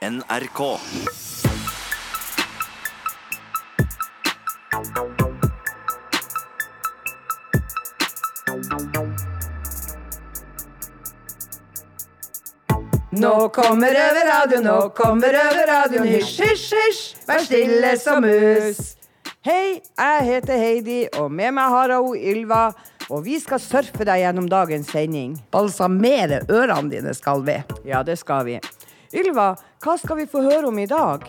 NRK. Nå kommer Røverradioen, nå kommer Røverradioen. Hysj, hysj, hysj, vær stille som mus. Hei, jeg heter Heidi, og med meg har jeg hun Ylva. Og vi skal surfe deg gjennom dagens sending. Balsamere ørene dine skal vi. Ja, det skal vi. Ylva, hva skal vi få høre om i dag?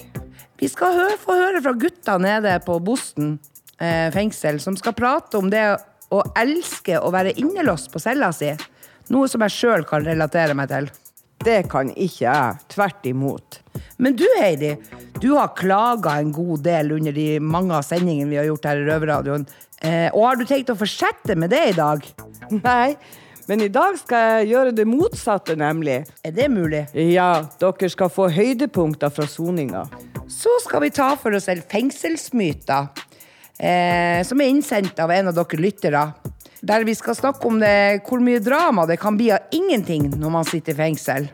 Vi skal hø få høre fra gutta nede på Bosten eh, fengsel, som skal prate om det å elske å være innelåst på cella si. Noe som jeg sjøl kan relatere meg til. Det kan ikke jeg. Tvert imot. Men du Heidi, du har klaga en god del under de mange av sendingene vi har gjort her i Røverradioen. Eh, og har du tenkt å fortsette med det i dag? Nei, men i dag skal jeg gjøre det motsatte, nemlig. Er det mulig? Ja, dere skal få høydepunkter fra soninga. Så skal vi ta for oss en fengselsmyter. Eh, som er innsendt av en av dere lyttere. Der vi skal snakke om det, hvor mye drama det kan bli av ingenting når man sitter i fengsel.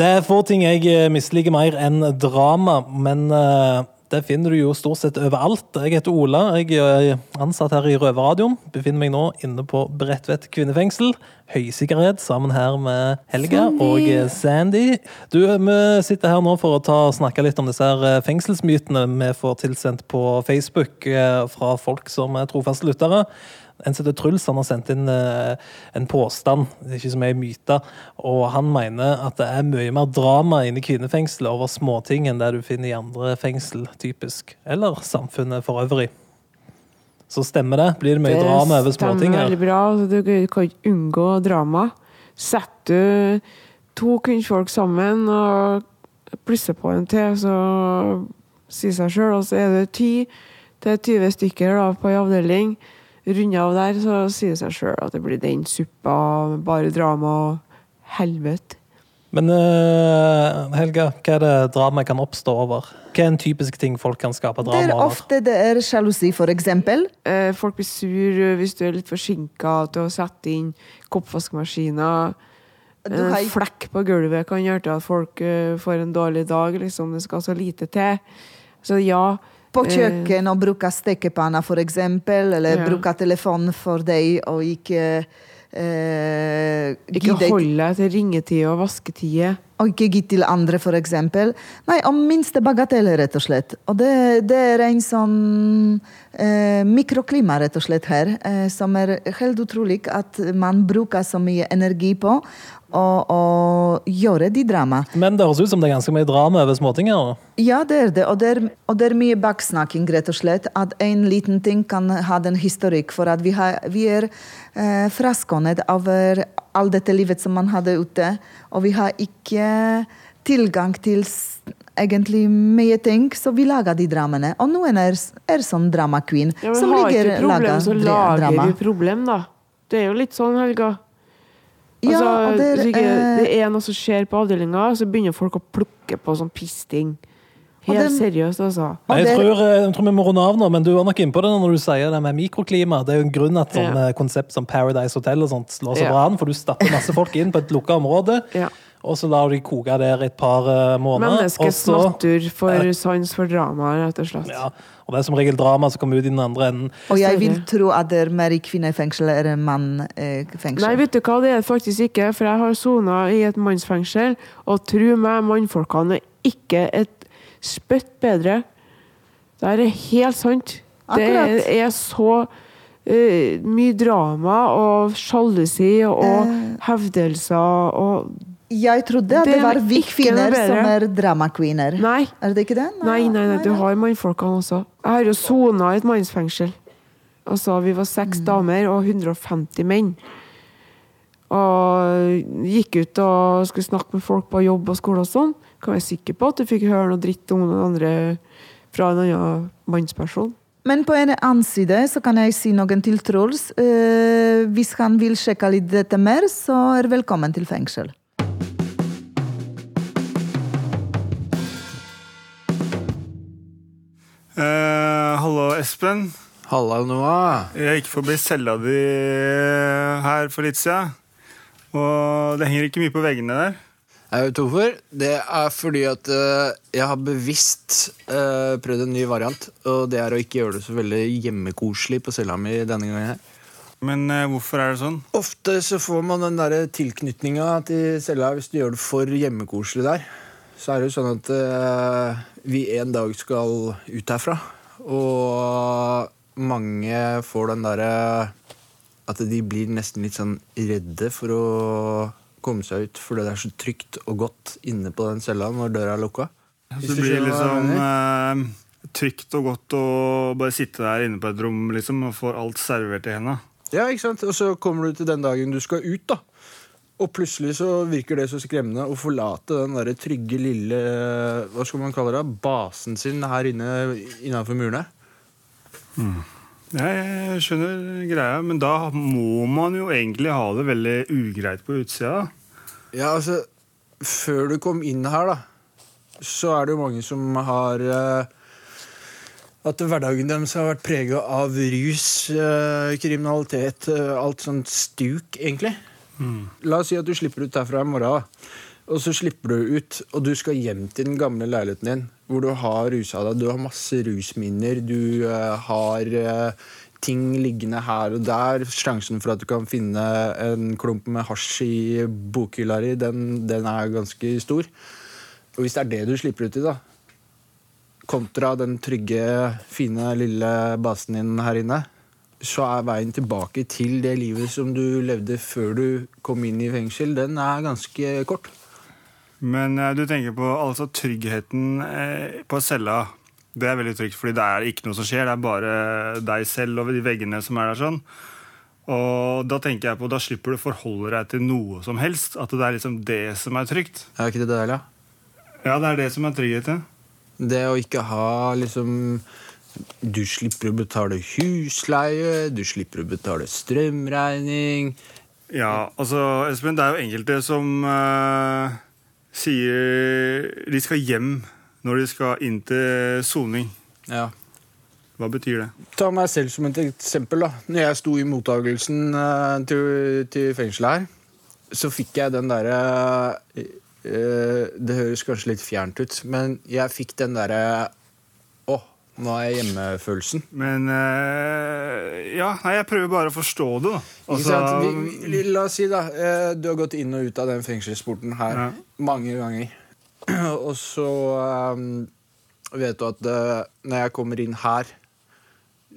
Det er få ting jeg eh, misliker mer enn drama, men eh, det finner du jo stort sett overalt. Jeg heter Ola, jeg er ansatt her i Røverradioen. Befinner meg nå inne på Bredtvet kvinnefengsel. Høysikkerhet sammen her med Helga Sandy. og eh, Sandy. Du, vi sitter her nå for å ta, snakke litt om disse her eh, fengselsmytene vi får tilsendt på Facebook eh, fra folk som er trofaste lyttere. En som heter Truls han har sendt inn eh, en påstand, det er ikke som mye myte, og han mener at det er mye mer drama inne i kvinnefengselet over småting enn det du finner i andre fengsel, typisk. Eller samfunnet for øvrig. Så stemmer det? Blir det mye drama over småting stemmer veldig bra. Du kan ikke unngå drama. Setter du to kvinnfolk sammen og plusser på en til, så sier seg sjøl, og så er det ti. Det er 20 stykker da, på en avdeling. Runder av der, så sier det seg sjøl at det blir den suppa, bare drama og helvete. Men uh, Helga, hva er det drama kan oppstå over? Hva er en typisk ting folk kan skape drama over? Det er ofte det er sjalusi, for eksempel. Eh, folk blir sur eh, hvis du er litt forsinka til å sette inn koppvaskmaskiner. En uh, flekk på gulvet kan gjøre til at folk eh, får en dårlig dag. Liksom. Det skal så lite til. Så ja. På eh, kjøkken og bruke stekepanna, for eksempel, eller Ja. bruke telefon for deg, og ikke eh, Ikke gi deg- hold deg til ringetid og vasketid. Og ikke gi til andre, for eksempel. Nei, om minste bagatell, rett og slett. Og det, det er en sånn eh, mikroklima, rett og slett, her, eh, som er helt utrolig at man bruker så mye energi på å, å gjøre de drama. Men det høres ut som det er ganske mye drama over småting her. Ja, det er det. Og det er, og det er mye baksnakking, rett og slett. At en liten ting kan ha den historikk. For at vi, har, vi er eh, fraskånet over all dette livet som man hadde ute. Og vi har ikke tilgang til egentlig mye ting, så vi lager de dramaene. Og noen er, er sånn drama queen, Ja, men som har ligger ikke problem, lager så lager drama. vi problem, da. Det er jo litt sånn, Helga. Ja, Altså, er, hvis ikke eh, det er noe som skjer på avdelinga, så begynner folk å plukke på sånn pissting. Helt den, seriøst, altså. Nei, Jeg tror, eh, jeg tror vi må runde av nå, men du var nok innpå det når du sier det med mikroklima. Det er jo en grunn at sånne Ja. konsept som Paradise Hotel og sånt slår så Ja. bra an, for du stapper masse folk inn på et lukka område, Ja. Og så lar du de koke der i et par eh, måneder. Menneskets så- natur for sans for drama, rett og slett. Ja, og det er som regel drama som kommer ut i den andre enden. Og jeg vil tro at det er mer i kvinnefengsel enn mannfengsel. Nei, vet du hva, det er det faktisk ikke, for jeg har sona i et mannsfengsel, og tro meg, mannfolkene er ikke et spytt bedre. Det er helt sant. Det er så uh, mye drama og sjalusi og Eh. hevdelser og Jeg trodde at Det det, var vi ikke noe kvinner som er drama-quener. Nei. Er det ikke det? Nei, nei, nei, du har mannfolkene også. Jeg har jo sona i et mannsfengsel. Altså, vi var seks Mm. damer og 150 menn. Og gikk ut og skulle snakke med folk på jobb og skole og sånn. Kan være sikker på at du fikk høre noe dritt om noen andre fra en annen mannsperson. Men på en annen side så kan jeg si noen til Truls. Eh, hvis han vil sjekke litt dette mer, så er velkommen til fengsel. Eh, hallo, Espen. Halla, Noah. Jeg gikk forbi cella di her for litt siden. Og det henger ikke mye på veggene der. Jeg vet hvorfor. Det er fordi at eh, jeg har bevisst eh, prøvd en ny variant. Og det er å ikke gjøre det så veldig hjemmekoselig på cella mi denne gangen. her. Men eh, hvorfor er det sånn? Ofte så får man den tilknytninga til cella hvis du gjør det for hjemmekoselig der. Så er det jo sånn at uh, vi en dag skal ut herfra. Og mange får den derre At de blir nesten litt sånn redde for å komme seg ut fordi det er så trygt og godt inne på den cella når døra er lukka. Så det blir liksom eh, trygt og godt å bare sitte der inne på et rom liksom, og få alt servert i henda. Ja, ikke sant? Og så kommer du til den dagen du skal ut, da. Og plutselig så virker det så skremmende å forlate den der trygge, lille Hva skal man kalle det? Basen sin her inne innenfor murene. Jeg skjønner greia, men da må man jo egentlig ha det veldig ugreit på utsida. Ja, altså Før du kom inn her, da, så er det jo mange som har eh, At hverdagen deres har vært prega av rus, eh, kriminalitet, eh, alt sånt stuk, egentlig. La oss si at du slipper ut herfra i morgen. Og så slipper du ut, og du skal hjem til den gamle leiligheten din, hvor du har rusa deg. Du har masse rusminner, du uh, har uh, ting liggende her og der. Sjansen for at du kan finne en klump med hasj i bokhylla di, den, den er ganske stor. Og hvis det er det du slipper ut i, da, kontra den trygge, fine, lille basen din her inne, så er veien tilbake til det livet som du levde før du kom inn i fengsel, den er ganske kort. Men eh, du tenker på altså tryggheten eh, på cella. Det er veldig trygt, fordi det er ikke noe som skjer. Det er bare deg selv og de veggene som er der. sånn. Og da tenker jeg på, da slipper du å forholde deg til noe som helst. At det er liksom det som er trygt. Er ikke det deilig? Ja, det er det som er trygghet. Ja. Det å ikke ha liksom Du slipper å betale husleie, du slipper å betale strømregning. Ja, altså, Espen, det er jo enkelte som uh, sier de skal hjem når de skal inn til soning. Ja. Hva betyr det? Ta meg selv som et eksempel. da Når jeg sto i mottagelsen eh, til, til fengselet her, så fikk jeg den derre eh, Det høres kanskje litt fjernt ut, men jeg fikk den derre Nå er hjemme-følelsen. Men eh, Ja, nei, jeg prøver bare å forstå det, da. Ikke Altså, sant? Vi, vi, la oss si, da. eh, Du har gått inn og ut av den fengselsporten her Ja. mange ganger. Og så eh, vet du at eh, når jeg kommer inn her,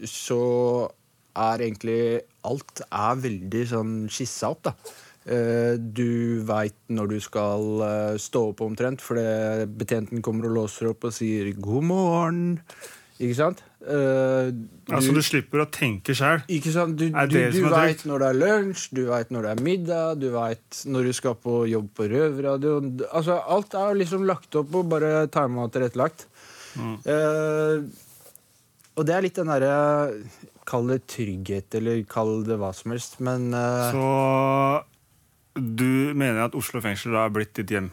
så er egentlig alt er veldig sånn skissa opp, da. Eh, Du veit når du skal eh, stå opp omtrent, fordi betjenten kommer og låser opp og sier 'god morgen'. Ikke sant? Eh, altså, du slipper å tenke sjøl. Du, du, du veit når det er lunsj, du veit når det er middag, du veit når du skal på jobb på røverradioen. Altså, alt er liksom lagt opp og bare tima og tilrettelagt. Mm. Uh, og det er litt den derre Kall det trygghet, eller kall det hva som helst, men uh, Så du mener at Oslo fengsel da er blitt ditt hjem?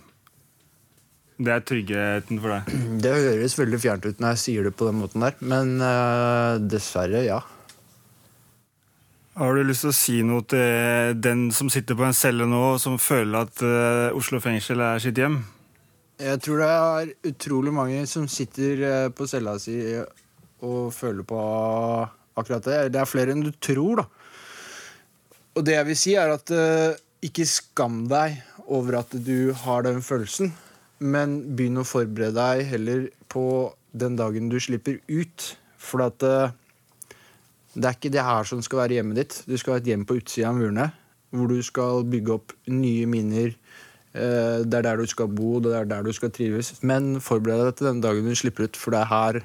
Det er tryggheten for deg? Det høres veldig fjernt ut når jeg sier det på den måten der, men uh, dessverre, ja. Har du lyst til å si noe til den som sitter på en celle nå, som føler at uh, Oslo fengsel er sitt hjem? Jeg tror det er utrolig mange som sitter eh, på cella si og føler på akkurat det. Det er flere enn du tror, da. Og det jeg vil si, er at ikke skam deg over at du har den følelsen, men begynn å forberede deg heller på den dagen du slipper ut. For at eh, det er ikke det her som skal være hjemmet ditt. Du skal ha et hjem på utsida av murene, hvor du skal bygge opp nye minner. Eh, Det er der du skal bo, det er der du skal trives. Men forbered deg til den dagen du slipper ut, for det er her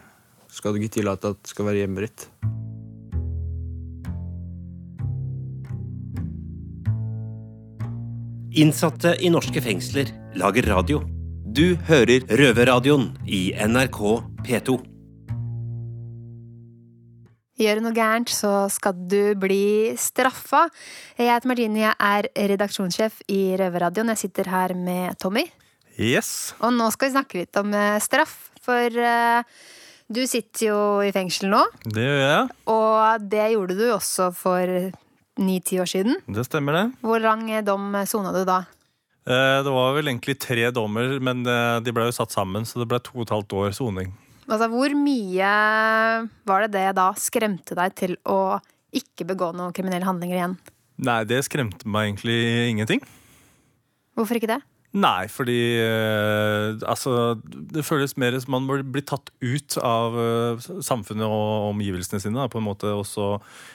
skal du ikke tillate at det skal være hjemmet ditt. Innsatte i norske fengsler lager radio. Du hører Røverradioen i NRK P2. gjør du noe gærent, så skal du bli straffa. Jeg heter Martine, jeg er redaksjonssjef i Røverradioen. Jeg sitter her med Tommy. Yes. Og nå skal vi snakke litt om eh, straff, for eh, du sitter jo i fengsel nå. Det gjør jeg. Og det gjorde du også for ni-ti år siden. Det stemmer, det. Hvor lang dom sona du da? Eh, Det var vel egentlig tre dommer, men eh, de ble jo satt sammen, så det ble to og et halvt år soning. Altså, hvor mye var det det da skremte deg til å ikke begå noen kriminelle handlinger igjen? Nei, det skremte meg egentlig ingenting. Hvorfor ikke det? Nei, fordi eh, altså Det føles mer som man blir tatt ut av eh, samfunnet og omgivelsene sine. Da, på en måte, Og så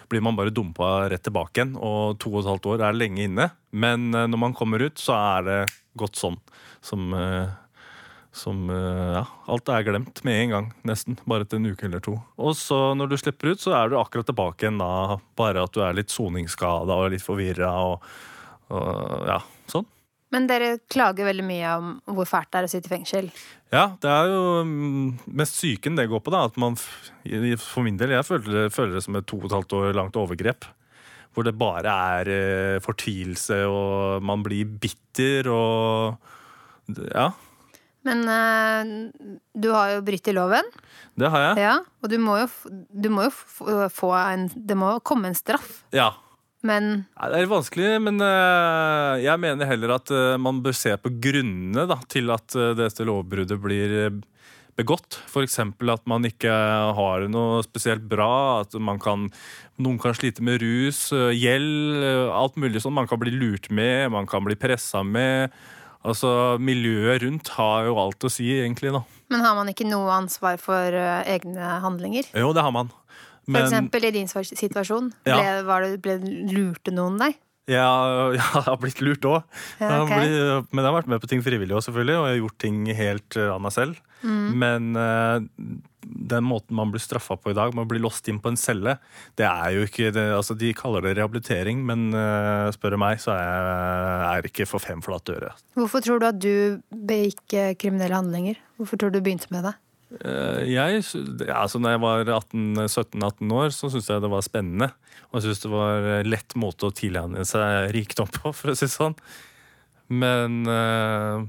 blir man bare dumpa rett tilbake igjen. Og to og et halvt år er lenge inne. Men eh, når man kommer ut, så er det godt sånn. Som, eh, som eh, Ja, alt er glemt med en gang, nesten. Bare etter en uke eller to. Og så når du slipper ut, så er du akkurat tilbake igjen da. Bare at du er litt soningsskada og litt forvirra og, og ja, sånn. Men dere klager veldig mye om hvor fælt det er å sitte i fengsel. Ja, det er jo mm, mest psyken det går på. da, at man, For min del, jeg føler, det- føler det som et to og et halvt år langt overgrep. Hvor det bare er eh, fortvilelse, og man blir bitter og Ja, Men eh, du har jo brutt i loven. det har jeg. Ja, og du må jo, du må jo få en Det må komme en straff. Ja. Men Det er vanskelig, men eh, jeg mener heller at eh, man bør se på grunnene da, til at eh, dette lovbruddet blir begått. F.eks. at man ikke har noe spesielt bra. At man kan, noen kan slite med rus, gjeld, alt mulig sånn. Man kan bli lurt med, man kan bli pressa med. Altså, Miljøet rundt har jo alt å si, egentlig. da. Men har man ikke noe ansvar for egne handlinger? Jo, det har man. For eksempel i din situasjon. Ja. Ble, var det, ble, lurte noen deg? Ja, jeg har blitt lurt òg. Ja, okay. Men jeg har vært med på ting frivillig også, selvfølgelig, og jeg har gjort ting helt eh, av meg selv. Mm. Men eh, den måten man blir straffa på i dag, med å bli låst inn på en celle, det er jo ikke det, altså De kaller det rehabilitering, men uh, spør du meg, så er er ikke for fem flate øre. Hvorfor tror du at du begikk kriminelle handlinger? Hvorfor tror du du begynte med det? Eh, Jeg, altså når jeg var 17-18 år, så syntes jeg det var spennende. Og jeg syntes det var lett måte å tilegne seg rikdom på, for å si det sånn. Men eh,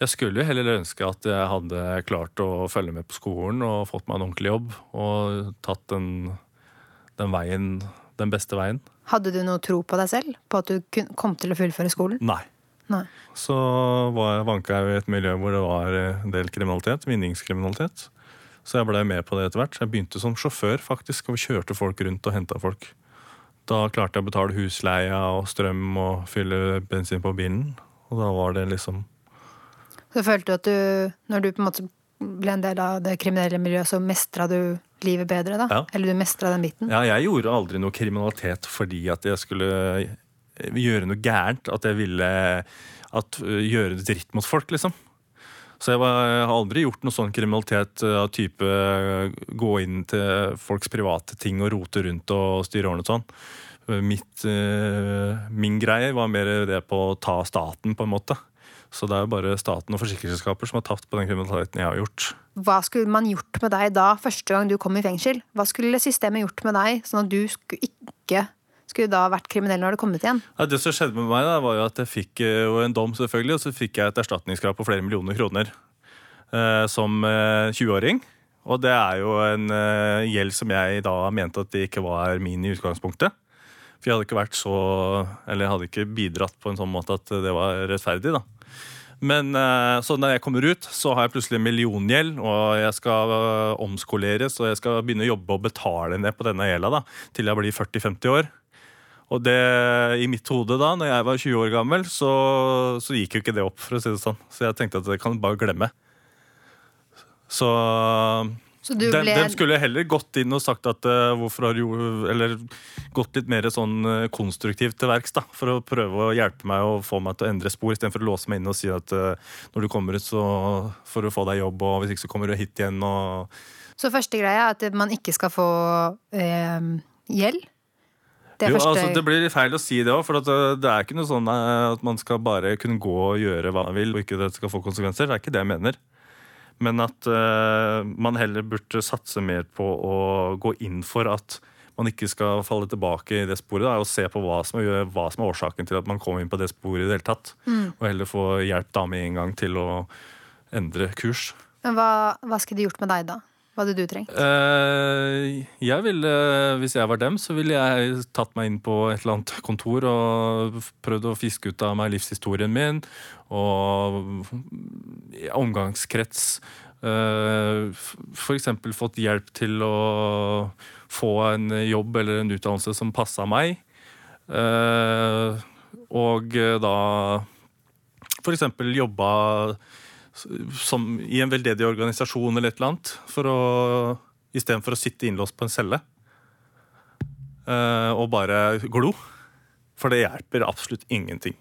jeg skulle jo heller ønske at jeg hadde klart å følge med på skolen og fått meg en ordentlig jobb. Og tatt den, den veien, den beste veien. Hadde du noe tro på deg selv? På at du kom til å fullføre skolen? Nei. Nei. Så var, vanka jeg i et miljø hvor det var en del kriminalitet, vinningskriminalitet. Så jeg ble med på det etter hvert. Jeg begynte som sjåfør faktisk, og kjørte folk rundt og henta folk. Da klarte jeg å betale husleia og strøm og fylle bensin på bilen. Og da var det liksom Så følte du at du, når du på en måte ble en del av det kriminelle miljøet, så mestra du livet bedre, da? Ja. Eller du mestra den biten? Ja, jeg gjorde aldri noe kriminalitet fordi at jeg skulle gjøre noe gærent. At jeg ville at, gjøre dritt mot folk, liksom. Så jeg, var, jeg har aldri gjort noe sånn kriminalitet av type gå inn til folks private ting og rote rundt og styre ordnet sånn. Mitt, min greie var mer det på å ta staten, på en måte. Så det er jo bare staten og forsikringsselskaper som har tapt på den kriminaliteten jeg har gjort. Hva skulle man gjort med deg da, første gang du kom i fengsel? Hva skulle systemet gjort med deg, sånn at du skulle ikke skulle da vært kriminell når det kommet igjen? Ja, det som skjedde med meg, da, var jo at jeg fikk eh, jo en dom, selvfølgelig, og så fikk jeg et erstatningskrav på flere millioner kroner eh, som eh, 20-åring. Og det er jo en eh, gjeld som jeg da mente at det ikke var min i utgangspunktet. For jeg hadde ikke vært så Eller jeg hadde ikke bidratt på en sånn måte at det var rettferdig, da. Men eh, så når jeg kommer ut, så har jeg plutselig en milliongjeld, og jeg skal eh, omskoleres, og jeg skal begynne å jobbe og betale ned på denne gjelda da, til jeg blir 40-50 år. Og det, i mitt hode da, når jeg var 20 år gammel, så, så gikk jo ikke det opp, for å si det sånn. Så jeg tenkte at det kan bare glemme. Så, Så ble... ble- dem skulle heller gått inn og sagt at uh, hvorfor har du Eller gått litt mer sånn uh, konstruktivt til verks, da. For å prøve å hjelpe meg og få meg til å endre spor, istedenfor å låse meg inn og si at uh, når du kommer ut, så får du få deg jobb, og hvis ikke så kommer du hit igjen, og Så første greia er at man ikke skal få eh, gjeld. Det jo, første altså, det blir feil å si det òg, for at uh, det er ikke noe sånn uh, at man skal bare kunne gå og gjøre hva man vil, og ikke det skal få konsekvenser. Det er ikke det jeg mener. Men at uh, man heller burde satse mer på å gå inn for at man ikke skal falle tilbake i det sporet, da, og se på hva som, er, hva som er årsaken til at man kom inn på det sporet i det hele tatt. Mm. Og heller få hjelp da med en gang til å endre kurs. Men hva, hva skulle de gjort med deg da? Hva hadde du trengt? Uh, jeg ville, Hvis jeg var dem, så ville jeg tatt meg inn på et eller annet kontor og prøvd å fiske ut av meg livshistorien min og omgangskrets. Uh, F.eks. fått hjelp til å få en jobb eller en utdannelse som passa meg. Uh, og da f.eks. jobba som, i en veldedig organisasjon eller et eller annet, for å, istedenfor å sitte innlåst på en celle uh, og bare glo. For det hjelper absolutt ingenting.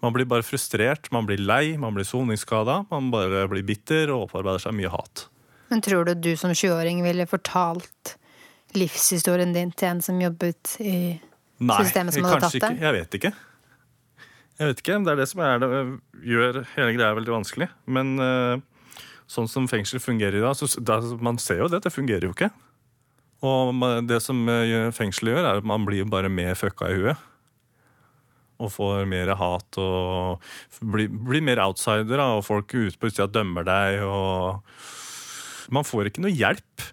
Man blir bare frustrert, man blir lei, man blir soningsskada, man bare blir bitter og opparbeider seg mye hat. Men tror du du som 20-åring ville fortalt livshistorien din til en som jobbet i Nei, systemet som hadde tatt kanskje det? ikke. Jeg vet ikke. Jeg vet ikke, Det er det som er det, gjør hele greia veldig vanskelig. Men uh, sånn som fengsel fungerer i dag, så da, man ser jo det, det fungerer jo ikke. Og man, det som eh, fengselet gjør, er at man blir bare mer fucka i huet. Og får mer hat og blir, blir mer outsider, da, og folk ute på utsida dømmer deg. og Man får ikke noe hjelp.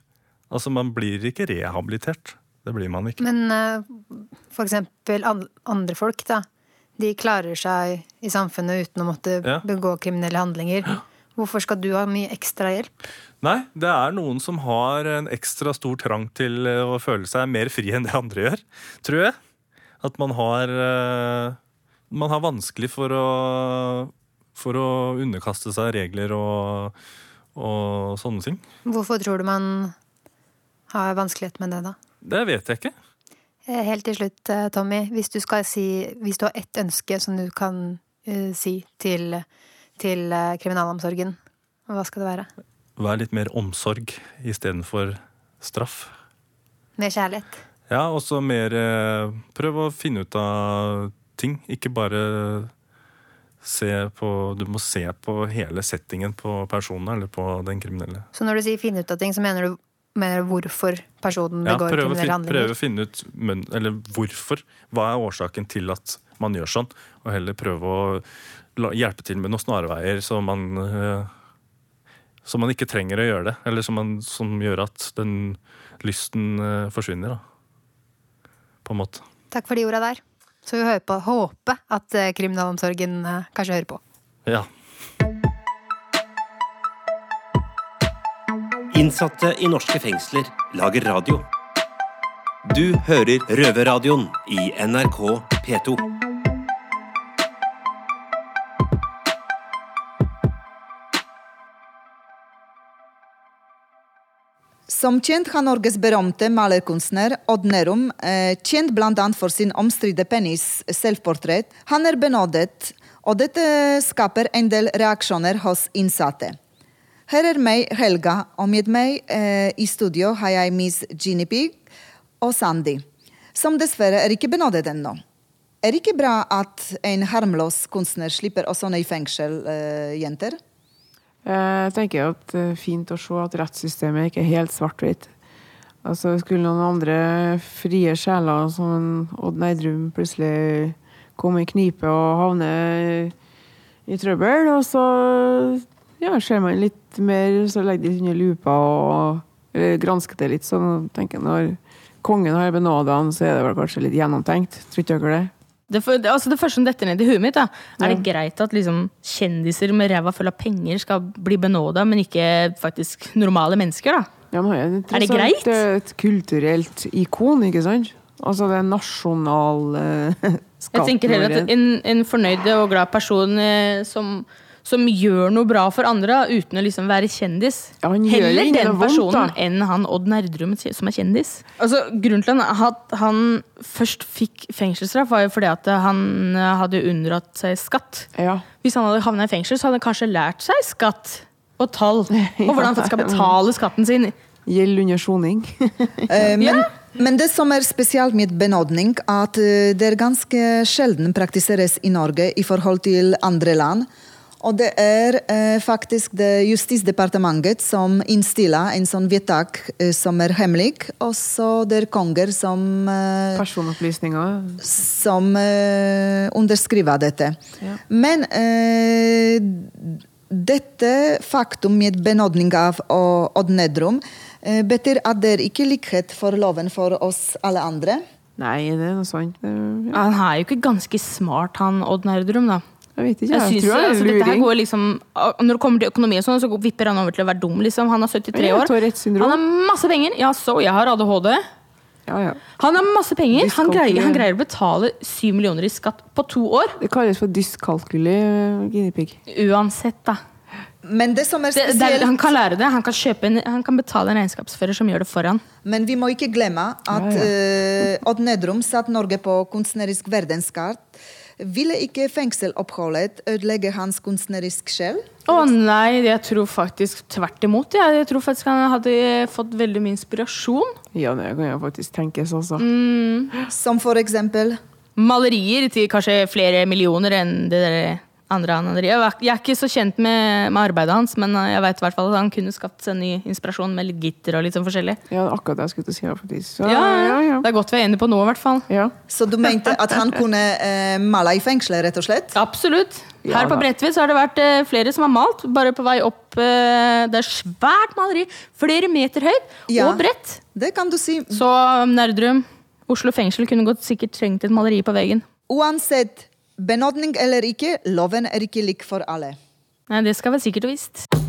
Altså, Man blir ikke rehabilitert. Det blir man ikke. Men uh, for eksempel andre folk, da. De klarer seg i samfunnet uten å måtte Ja. begå kriminelle handlinger. Hvorfor skal du ha mye ekstra hjelp? Nei, det er noen som har en ekstra stor trang til eh, å føle seg mer fri enn det andre gjør, tror jeg. At man har eh, Man har vanskelig for å for å underkaste seg regler og, og sånne ting. Hvorfor tror du man har vanskelighet med det, da? Det vet jeg ikke. Eh, Helt til slutt, eh, Tommy. Hvis du, si, hvis du har ett ønske som du kan uh, si til, til uh, kriminalomsorgen, hva skal det være? Vær litt mer omsorg istedenfor straff. Mer kjærlighet. Ja, og så mer uh, Prøv å finne ut av ting. Ikke bare se på Du må se på hele settingen på personen eller på den kriminelle. Så når du sier finne ut av ting, så mener du, mener hvorfor personen Ja, begår prøve, kriminelle handlinger? prøve å finne ut men, eller hvorfor. Hva er årsaken til at man gjør sånn? Og heller prøve å la, hjelpe til med noen snarveier, så man eh, så man ikke trenger å gjøre det. Eller som, man, som gjør at den lysten eh, forsvinner. Da. På en måte. Takk for de orda der. Så vi hører på, håpe at eh, kriminalomsorgen kanskje hører på. Ja. Innsatte i norske fengsler lager radio. Du hører Røverradioen i NRK P2. Som kjent har Norges berømte malerkunstner Odd Nerum, eh, kjent bl.a. for sin omstridte penis selvportrett, han er benådet, og dette skaper en del reaksjoner hos innsatte. Her er meg, Helga, og med meg eh, i studio har jeg Miss Ginny Pig og Sandy, som dessverre er ikke benådet ennå. Er det ikke bra at en harmløs kunstner slipper å sånne i fengsel, eh, jenter? Jeg tenker at det er fint å se at rettssystemet ikke er helt svart-hvitt. Altså, skulle noen andre frie sjeler, som en Odd Neidrum, plutselig komme i knipe og havne i trøbbel, og så ja, ser man litt mer, så legger de under lupa og eller gransker det litt. Så tenker når kongen har benåda han, så er det vel kanskje litt gjennomtenkt. Tror ikke dere det? Det, for, det, altså det første som detter ned i huet mitt, da, er det greit at liksom, kjendiser med ræva full av penger skal bli benåda, men ikke faktisk normale mennesker? da? Ja, men Er det greit? Det er et kulturelt ikon, ikke sant? Altså det er nasjonal eh, Jeg tenker heller at en, en fornøyd og glad person eh, som, som gjør noe bra for andre, uten å liksom være kjendis. han gjør Heller den vondt, personen da. enn han Odd Nerdrum som er kjendis. Altså, grunnen til at han først fikk fengselsstraff, var jo fordi at han hadde unndratt seg skatt. Hvis han hadde havna i fengsel, så hadde han kanskje lært seg skatt og tall. Og hvordan han skal betale skatten sin. Gjeld under soning. Eh, men, men det som er spesielt med benådning, er at eh, det er ganske sjelden praktiseres i Norge i forhold til andre land. Og det er eh, faktisk det Justisdepartementet som innstiller en sånn vedtak eh, som er hemmelig, og så det er konger som eh, Personopplysninger. Som eh, underskriver dette. Ja. Men eh, dette faktum med benådning av Odd Nedrum eh, betyr at det er ikke likhet for loven for oss alle andre. Nei, det er noe sånt. Ja. Han er jo ikke ganske smart, han Odd Nerdrum, da. Jeg vet ikke, Jeg jeg synes, tror det er altså, dette her går liksom, når det kommer til økonomi, og sånn, så vipper han over til å være dum. Liksom. Han er 73 år. Han har masse penger. Ja, så jeg har ADHD. Ja, ja. Han har masse penger. Han greier, han greier å betale 7 millioner i skatt på to år. Det kalles for dyskalkuli guinea-pig. Uansett, da. Men det som er Det, det, han kan lære det. Han kan, kjøpe en, han kan betale en regnskapsfører som gjør det for han. Men vi må ikke glemme at Ja, eh, Odd Nedrum satte Norge på kunstnerisk verdenskart. Ville ikke fengseloppholdet ødelegge hans kunstnerisk sjel? Å nei, jeg tror faktisk tvert imot. Ja. Jeg tror faktisk han hadde fått veldig mye inspirasjon. Ja, det kan jeg faktisk tenkes også. Mm. Som for eksempel? Malerier til kanskje flere millioner enn det der andre han. Jeg er- jeg er ikke så kjent med, med arbeidet hans, men jeg vet i hvert fall at han kunne skapt seg ny inspirasjon med litt gitter og litt sånn forskjellig. Ja, akkurat det jeg skulle si. faktisk. Så, Ja, ja, Det er godt vi er enige på nå, i hvert fall. Ja. Så du mente at han kunne eh, male i fengselet, rett og slett? Absolutt. Ja, Her på. Bredtvet har det vært eh, flere som har malt. Bare på vei opp eh, Det er svært maleri. Flere meter høyt Ja. og bredt. Det kan du si. Så Nerdrum, Oslo fengsel kunne godt sikkert trengt et maleri på veggen. Uansett benådning eller ikke, loven er ikke lik for alle. Nei, det skal være sikkert og visst.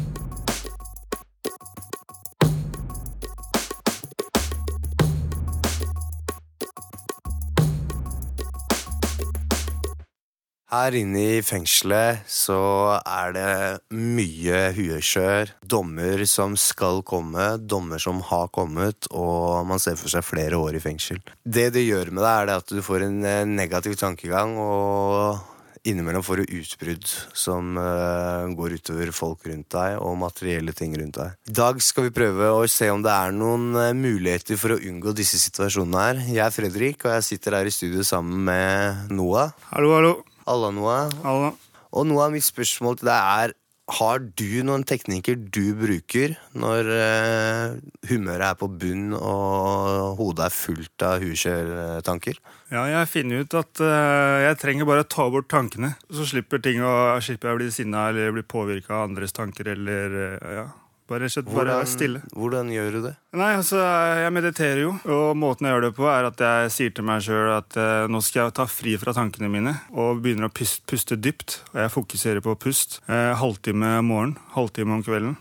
Her inne i fengselet så er det mye hueskjør. Dommer som skal komme, dommer som har kommet, og man ser for seg flere år i fengsel. Det det gjør med deg, er at du får en eh, negativ tankegang, og innimellom får du utbrudd som eh, går utover folk rundt deg, og materielle ting rundt deg. I dag skal vi prøve å se om det er noen eh, muligheter for å unngå disse situasjonene her. Jeg er Fredrik, og jeg sitter her i studio sammen med Noah. Hallo, hallo. Halla, Noah. Halla. Og noe av mitt spørsmål til deg er Har du noen teknikker du bruker når eh, humøret er på bunn og hodet er fullt av hukjørtanker? Ja, jeg finner ut at eh, jeg trenger bare å ta bort tankene. Så slipper, ting å, slipper jeg å bli sinna eller bli påvirka av andres tanker eller eh, ja. Bare, bare være stille. hvordan gjør du det? Nei, altså, jeg mediterer jo, og måten jeg gjør det på, er at jeg sier til meg sjøl at eh, nå skal jeg ta fri fra tankene mine, og begynner å puste, puste dypt. Og jeg fokuserer på pust. Eh, halvtime om morgenen, halvtime om kvelden.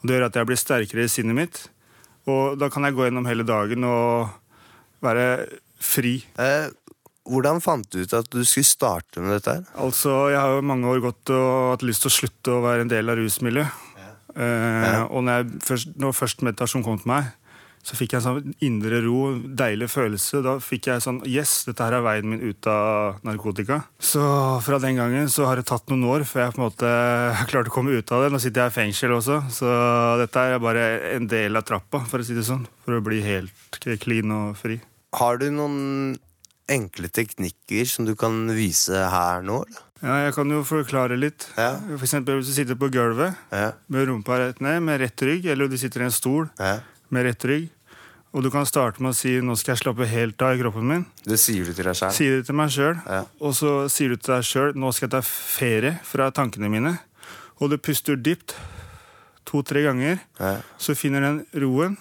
Og det gjør at jeg blir sterkere i sinnet mitt. Og da kan jeg gå gjennom hele dagen og være fri. Eh, hvordan fant du ut at du skulle starte med dette her? Altså, Jeg har jo mange år gått og hatt lyst til å slutte å være en del av rusmiljøet. Eh, Og når, først, når først meditasjon kom til meg, så fikk jeg en sånn indre ro, deilig følelse. Da fikk jeg sånn Yes, dette her er veien min ut av narkotika. Så fra den gangen så har det tatt noen år før jeg på en måte klarte klart å komme ut av det. Nå sitter jeg i fengsel også, så dette er bare en del av trappa, for å si det sånn. For å bli helt clean og fri. Har du noen enkle teknikker som du kan vise her nå? eller? Ja, jeg kan jo forklare litt. For eksempel hvis du sitter på gulvet med rumpa rett ned, med rett rygg, eller du sitter i en stol med rett rygg, og du kan starte med å si 'nå skal jeg slappe helt av i kroppen min'. Det sier du til deg selv. Sier det til meg sjøl. Og så sier du til deg sjøl 'nå skal jeg ta ferie fra tankene mine'. Og du puster dypt to-tre ganger, så finner den roen.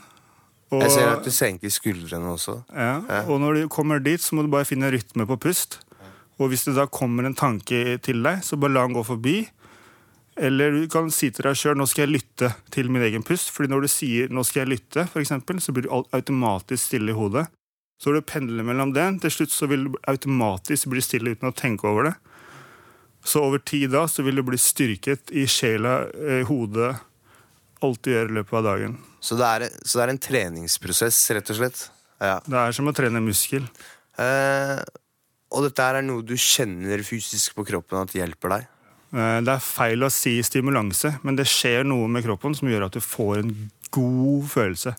Og- Jeg ser at du senker skuldrene også. ja, Og når du kommer dit, så må du bare finne rytme på pust. Og hvis det da kommer en tanke til deg, så bare la den gå forbi. Eller du kan si til deg sjøl 'nå skal jeg lytte til min egen pust'. Fordi når du sier 'nå skal jeg lytte', for eksempel, så blir du automatisk stille i hodet. Så vil du pendle mellom det, til slutt så vil du automatisk bli stille uten å tenke over det. Så over tid da så vil du bli styrket i sjela, i hodet, alt du gjør i løpet av dagen. Så det, er, så det er en treningsprosess, rett og slett? Ja. Det er som å trene muskel. Eh, og dette er noe du kjenner fysisk på kroppen at hjelper deg? Eh, Det er feil å si stimulanse, men det skjer noe med kroppen som gjør at du får en god følelse.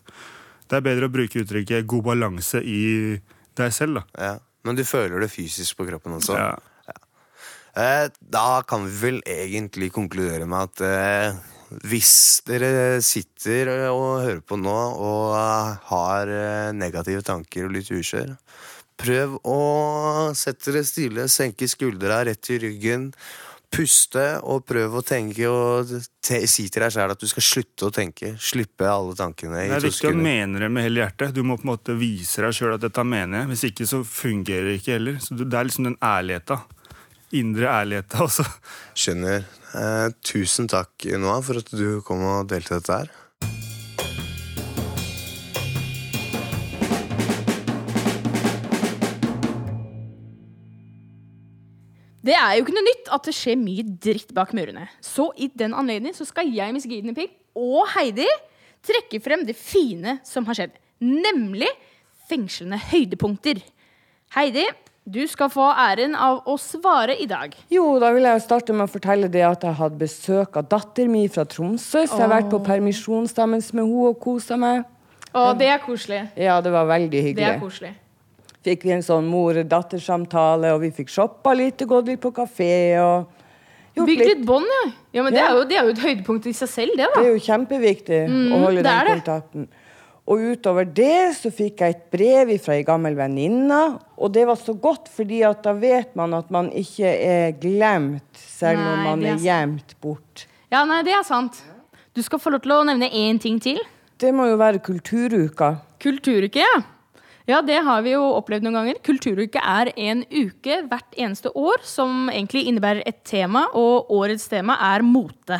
Det er bedre å bruke uttrykket 'god balanse' i deg selv. da. Ja. Men du føler det fysisk på kroppen også? Ja. ja. da kan vi vel egentlig konkludere med at eh, hvis dere sitter og hører på nå og eh, har eh, negative tanker og litt ukjør, prøv å sette dere stille, senke skuldra rett i ryggen. Puste og prøv å tenke og te si til deg sjæl at du skal slutte å tenke. Slippe alle tankene. Det er viktig å mene det med hele hjertet. Du må på en måte vise deg sjøl at dette mener jeg. Hvis ikke så fungerer det ikke heller. Så det er liksom den ærligheta. Indre ærligheta også. Skjønner. Eh, tusen takk, Noah, for at du kom og delte dette her. Det er jo ikke noe nytt at det skjer mye dritt bak murene. Så i den anledning så skal jeg, Miss Guinevere og Heidi trekke frem det fine som har skjedd. Nemlig fengslende høydepunkter. Heidi, du skal få æren av å svare i dag. Jo, da vil jeg starte med å fortelle det at jeg hadde besøk av datter mi fra Tromsø. Så jeg har vært på permisjonsdagen med henne og kosa meg. Å, det er koselig. Ja, det var veldig hyggelig. Det er koselig. Fikk vi en sånn mor-datter-samtale, og vi fikk shoppa litt og gått litt på kafé. og Bygd litt bånd, ja. ja men det, er jo, det er jo et høydepunkt i seg selv, det, da. Det er jo kjempeviktig Mm, å holde den kontakten. Og utover det så fikk jeg et brev fra ei gammel venninne. Og det var så godt, fordi at da vet man at man ikke er glemt, selv Nei, man er er gjemt bort. Ja, nei, det er sant. Du skal få lov til å nevne én ting til. Det må jo være kulturuka. Kulturuke, ja. Ja, det har vi jo opplevd noen ganger. Kulturuke er en uke hvert eneste år som egentlig innebærer et tema, og årets tema er mote.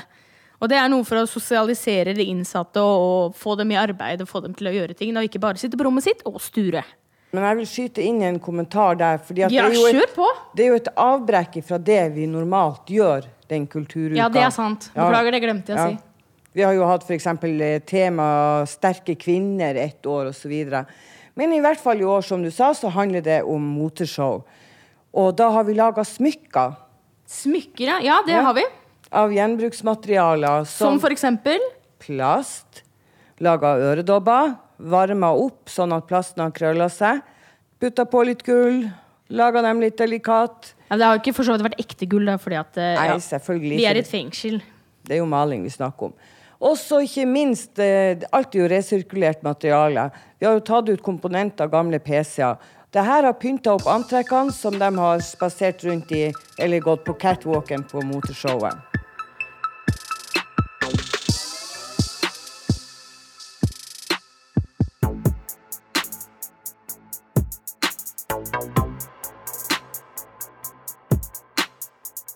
Og det er noe for å sosialisere de innsatte og, få dem i arbeid og få dem til å gjøre ting, og ikke bare sitte på rommet sitt og sture. Men jeg vil skyte inn en kommentar der. Fordi at Ja, det, er jo et, på. det er jo et avbrekk fra det vi normalt gjør den kulturuka. Ja, det er sant. Beklager, det glemte jeg å si. Vi har jo hatt f.eks. tema 'sterke kvinner' ett år osv. Men i hvert fall i år, som du sa, så handler det om moteshow. Og da har vi laga smykker. Smykker, ja. Ja, det har vi. Av gjenbruksmaterialer Som for eksempel plast. Laga øredobber. Varma opp sånn at plasten har krølla seg. Putta på litt gull. Laga dem litt delikat. ja, Det har ikke for så vidt vært ekte gull, da, fordi at eh, Nei, ja, selvfølgelig vi er i et fengsel. Det er jo maling vi snakker om. Og så ikke minst eh, Alt er jo resirkulert materiale. Vi har jo tatt ut komponenter av gamle PC-er. Det her har pynta opp antrekkene som de har spasert rundt i, eller gått på catwalken på motorshowet.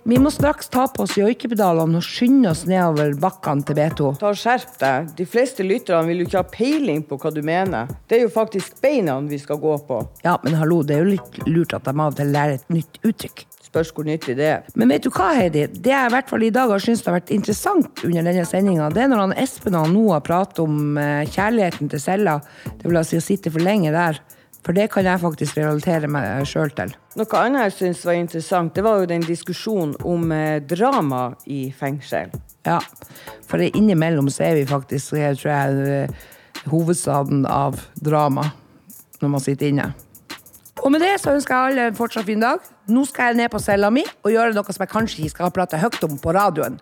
Vi må straks ta på oss joikepedalene og skynde oss nedover bakkene til B2. Ta Skjerp deg. De fleste lytterne vil jo ikke ha peiling på hva du mener. Det er jo faktisk beina vi skal gå på. Ja, men hallo, det er jo litt lurt at de av og til lærer et nytt uttrykk. Spørs hvor nyttig det er. Men vet du hva, Heidi? Det jeg i hvert fall i dag har syntes har vært interessant under denne sendinga, det er når han Espen og Noah prater om eh, kjærligheten til cella. Det vil si å sitte for lenge der. For det kan jeg faktisk relatere meg sjøl til. Noe annet jeg syns var interessant, det var jo den diskusjonen om eh, drama i fengsel. Ja, for innimellom så er vi faktisk, jeg tror jeg, eh, hovedstaden av drama når man sitter inne. Og med det så ønsker jeg alle en fortsatt fin dag. Nå skal jeg ned på cella mi og gjøre noe som jeg kanskje ikke skal prate høyt om på radioen.